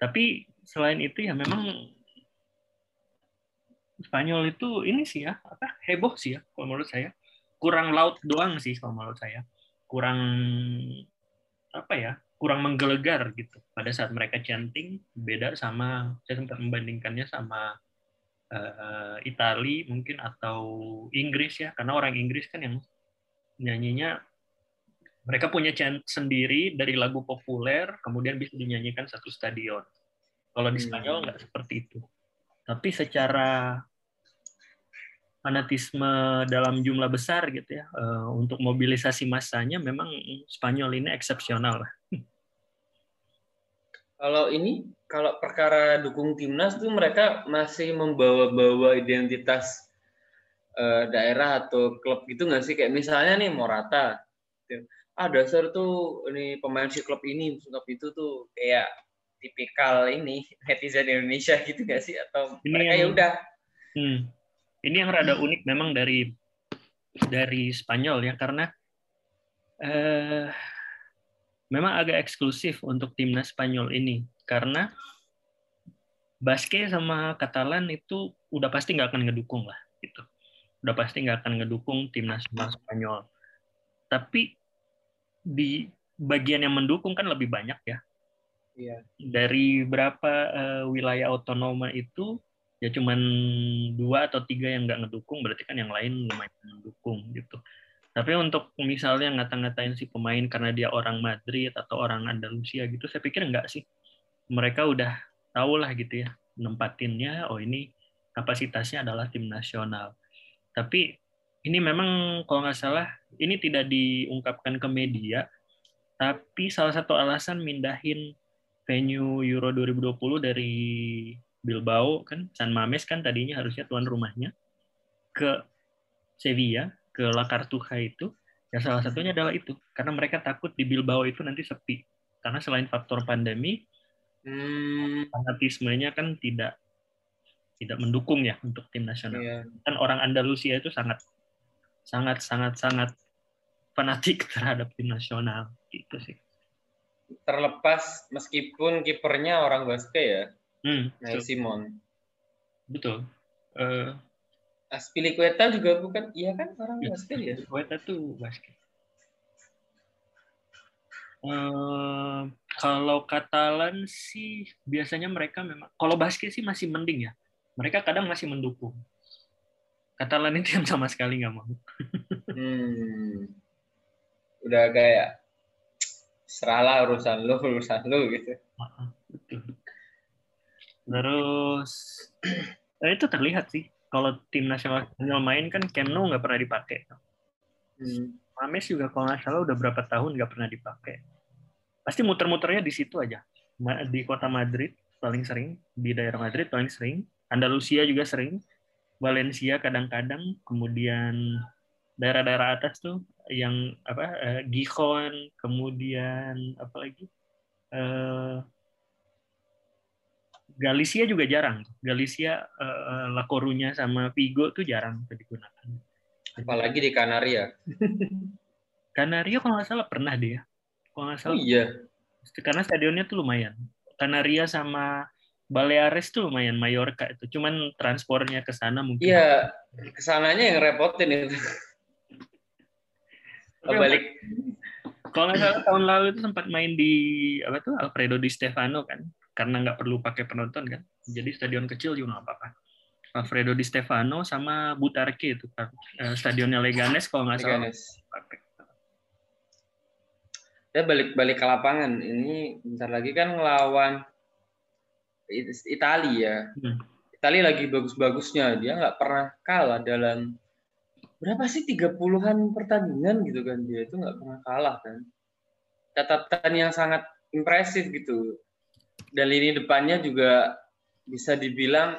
Tapi selain itu ya memang Spanyol itu ini sih ya apa heboh sih ya kalau menurut saya kurang laut doang sih kalau menurut saya. Kurang apa ya kurang menggelegar gitu. Pada saat mereka chanting beda sama saya sempat membandingkannya sama uh, Itali mungkin atau Inggris ya. Karena orang Inggris kan yang nyanyinya mereka punya chant sendiri dari lagu populer kemudian bisa dinyanyikan satu stadion. Kalau di Spanyol hmm. nggak seperti itu. Tapi secara fanatisme dalam jumlah besar gitu ya. Uh, untuk mobilisasi massanya memang Spanyol ini eksepsional lah. Kalau ini kalau perkara dukung timnas tuh mereka masih membawa-bawa identitas uh, daerah atau klub gitu nggak sih? Kayak misalnya nih Morata ah dasar tuh ini pemain si klub ini klub itu tuh kayak tipikal ini netizen Indonesia gitu nggak sih? Atau ini mereka ya udah. Hmm, ini yang rada unik memang dari dari Spanyol ya karena eh, memang agak eksklusif untuk timnas Spanyol ini. Karena Basque sama Katalan itu udah pasti nggak akan ngedukung lah gitu. Udah pasti nggak akan ngedukung tim nasional Spanyol. Tapi di bagian yang mendukung kan lebih banyak ya. Iya. dari berapa uh, wilayah otonoma itu ya cuman dua atau tiga yang nggak ngedukung berarti kan yang lain lumayan mendukung gitu. Tapi untuk misalnya ngata-ngatain si pemain karena dia orang Madrid atau orang Andalusia gitu saya pikir enggak sih. Mereka udah tahu lah gitu ya nempatinnya oh ini kapasitasnya adalah tim nasional. Tapi ini memang kalau nggak salah ini tidak diungkapkan ke media tapi salah satu alasan mindahin venue Euro 2020 dari Bilbao kan San Mames kan tadinya harusnya tuan rumahnya ke Sevilla ke La Cartuja itu ya salah satunya adalah itu karena mereka takut di Bilbao itu nanti sepi karena selain faktor pandemi hmm. fanatismenya kan tidak tidak mendukung ya untuk tim nasional. Yeah. Kan orang Andalusia itu sangat sangat sangat sangat fanatik terhadap tim nasional gitu sih. Terlepas meskipun kipernya orang Basque ya, hmm, nah, Simon. Betul. Uh, Aspilicueta juga bukan, iya kan orang ya, Basque ya? Aspilicueta tuh Basque. Uh, kalau Katalan sih biasanya mereka memang kalau basket sih masih mending ya. Mereka kadang masih mendukung. Katalan itu yang sama sekali nggak mau. hmm. Udah kayak seralah urusan lu, urusan lu gitu. Terus nah itu terlihat sih kalau tim nasional main kan Camp Nou nggak pernah dipakai. Hmm. Mames juga kalau nggak salah udah berapa tahun nggak pernah dipakai pasti muter-muternya di situ aja di kota Madrid paling sering di daerah Madrid paling sering. Andalusia juga sering. Valencia kadang-kadang. Kemudian daerah-daerah atas tuh yang apa uh, Gijón, kemudian apa lagi? Uh, Galicia juga jarang. Galicia, uh, La Coruña sama Vigo tuh jarang digunakan. Apalagi di Kanaria. Kanaria kalau nggak salah pernah dia. Kalau nggak salah. Oh, iya. Karena stadionnya tuh lumayan. Kanaria sama Baleares tuh lumayan Mallorca itu. Cuman transportnya ke sana mungkin. Iya, ke sananya yang repotin itu. balik. Kalau nggak salah tahun lalu itu sempat main di apa tuh Alfredo Di Stefano kan, karena nggak perlu pakai penonton kan. Jadi stadion kecil juga nggak apa-apa. Alfredo Di Stefano sama Butarque itu kan. Stadionnya Leganes kalau nggak salah. Ya balik-balik ke lapangan. Ini bentar lagi kan ngelawan Italia. Hmm. Italia lagi bagus-bagusnya. Dia nggak pernah kalah dalam berapa sih tiga puluhan pertandingan gitu kan dia itu nggak pernah kalah kan catatan yang sangat impresif gitu dan lini depannya juga bisa dibilang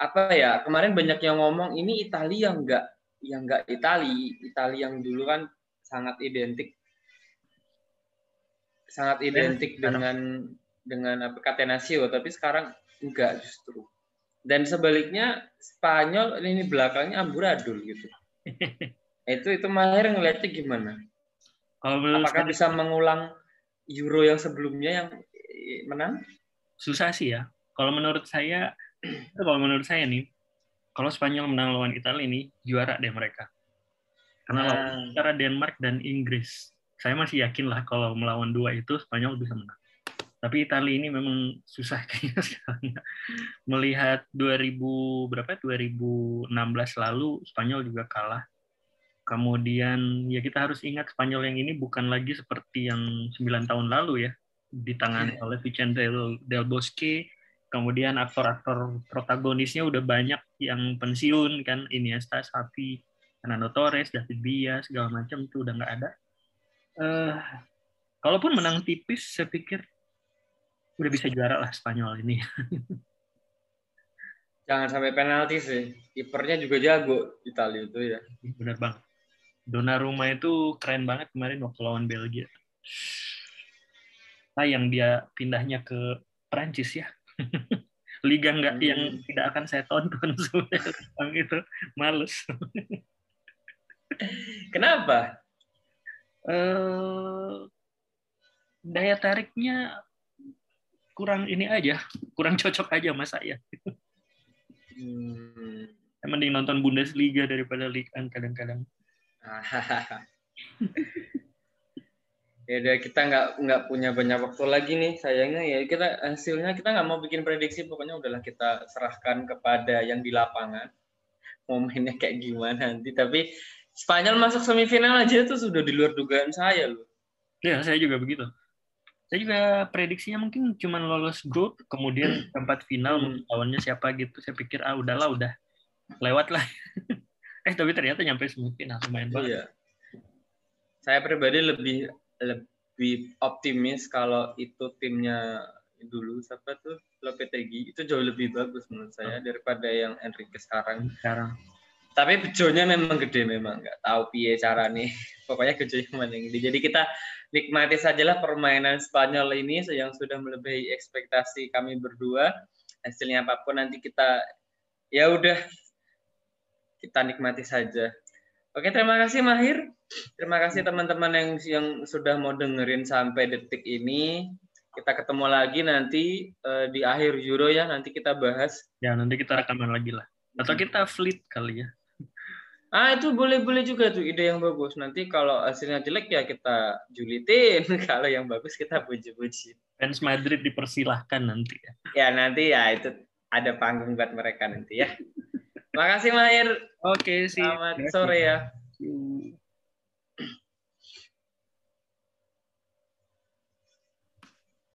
apa ya kemarin banyak yang ngomong ini Italia yang enggak yang enggak Italia Italia yang dulu kan sangat identik sangat iya, identik ya, dengan dengan apa Catenaccio. Tapi sekarang enggak justru. Dan sebaliknya Spanyol ini belakangnya amburadul gitu. Itu itu Mahir ngeliatnya gimana? Kalau Apakah bisa mengulang Euro yang sebelumnya yang menang? Susah sih ya. Kalau menurut saya, kalau menurut saya nih, kalau Spanyol menang lawan Italia ini juara deh mereka. Karena nah. lawan antara Denmark dan Inggris. Saya masih yakin lah kalau melawan dua itu Spanyol bisa menang. Tapi Italia ini memang susah kayaknya sekarang. Melihat 2000 berapa 2016 lalu Spanyol juga kalah. Kemudian ya kita harus ingat Spanyol yang ini bukan lagi seperti yang 9 tahun lalu ya di tangan yeah. oleh Vicente del, Bosque. Kemudian aktor-aktor protagonisnya udah banyak yang pensiun kan Iniesta, Xavi, Fernando Torres, David Villa segala macam itu udah nggak ada. Uh, kalaupun menang tipis, saya pikir udah bisa juara lah Spanyol ini. Jangan sampai penalti sih. Kipernya juga jago Italia itu ya. Benar bang. Donnarumma itu keren banget kemarin waktu lawan Belgia. Sayang dia pindahnya ke Prancis ya. Liga nggak hmm. yang tidak akan saya tonton Bang itu males. Kenapa? Uh, daya tariknya kurang ini aja, kurang cocok aja mas saya. Hmm. Mending nonton Bundesliga daripada Liga kadang-kadang. Ya udah kita nggak nggak punya banyak waktu lagi nih sayangnya ya. Kita hasilnya kita nggak mau bikin prediksi pokoknya udahlah kita serahkan kepada yang di lapangan. Momennya kayak gimana nanti. Tapi Spanyol masuk semifinal aja itu sudah di luar dugaan saya loh. Ya saya juga begitu. Saya juga prediksinya mungkin cuma lolos grup kemudian tempat final hmm. lawannya siapa gitu. Saya pikir ah udahlah udah lewat lah. Eh tapi ternyata nyampe semifinal lumayan banget. Iya. saya pribadi lebih lebih optimis kalau itu timnya dulu siapa tuh? Lopetegui. Itu jauh lebih bagus menurut saya oh. daripada yang Enrique sekarang. Sekarang. Tapi bejonya memang gede memang. Nggak tahu piye cara nih pokoknya bejonya mana yang gede. Jadi kita nikmati sajalah permainan Spanyol ini yang sudah melebihi ekspektasi kami berdua. Hasilnya apa pun nanti kita ya udah kita nikmati saja. Oke, terima kasih Mahir. Terima kasih teman-teman yang yang sudah mau dengerin sampai detik ini. Kita ketemu lagi nanti uh, di akhir Euro ya. Nanti kita bahas. Ya, nanti kita rekaman lagi lah. Atau kita fleet kali ya. Ah itu boleh-boleh juga tuh ide yang bagus. Nanti kalau hasilnya jelek ya kita julitin. kalau yang bagus kita puji-puji. Fans Madrid dipersilahkan nanti ya. Ya nanti ya itu ada panggung buat mereka nanti ya. Makasih Mahir. Oke, sih. Selamat sore ya.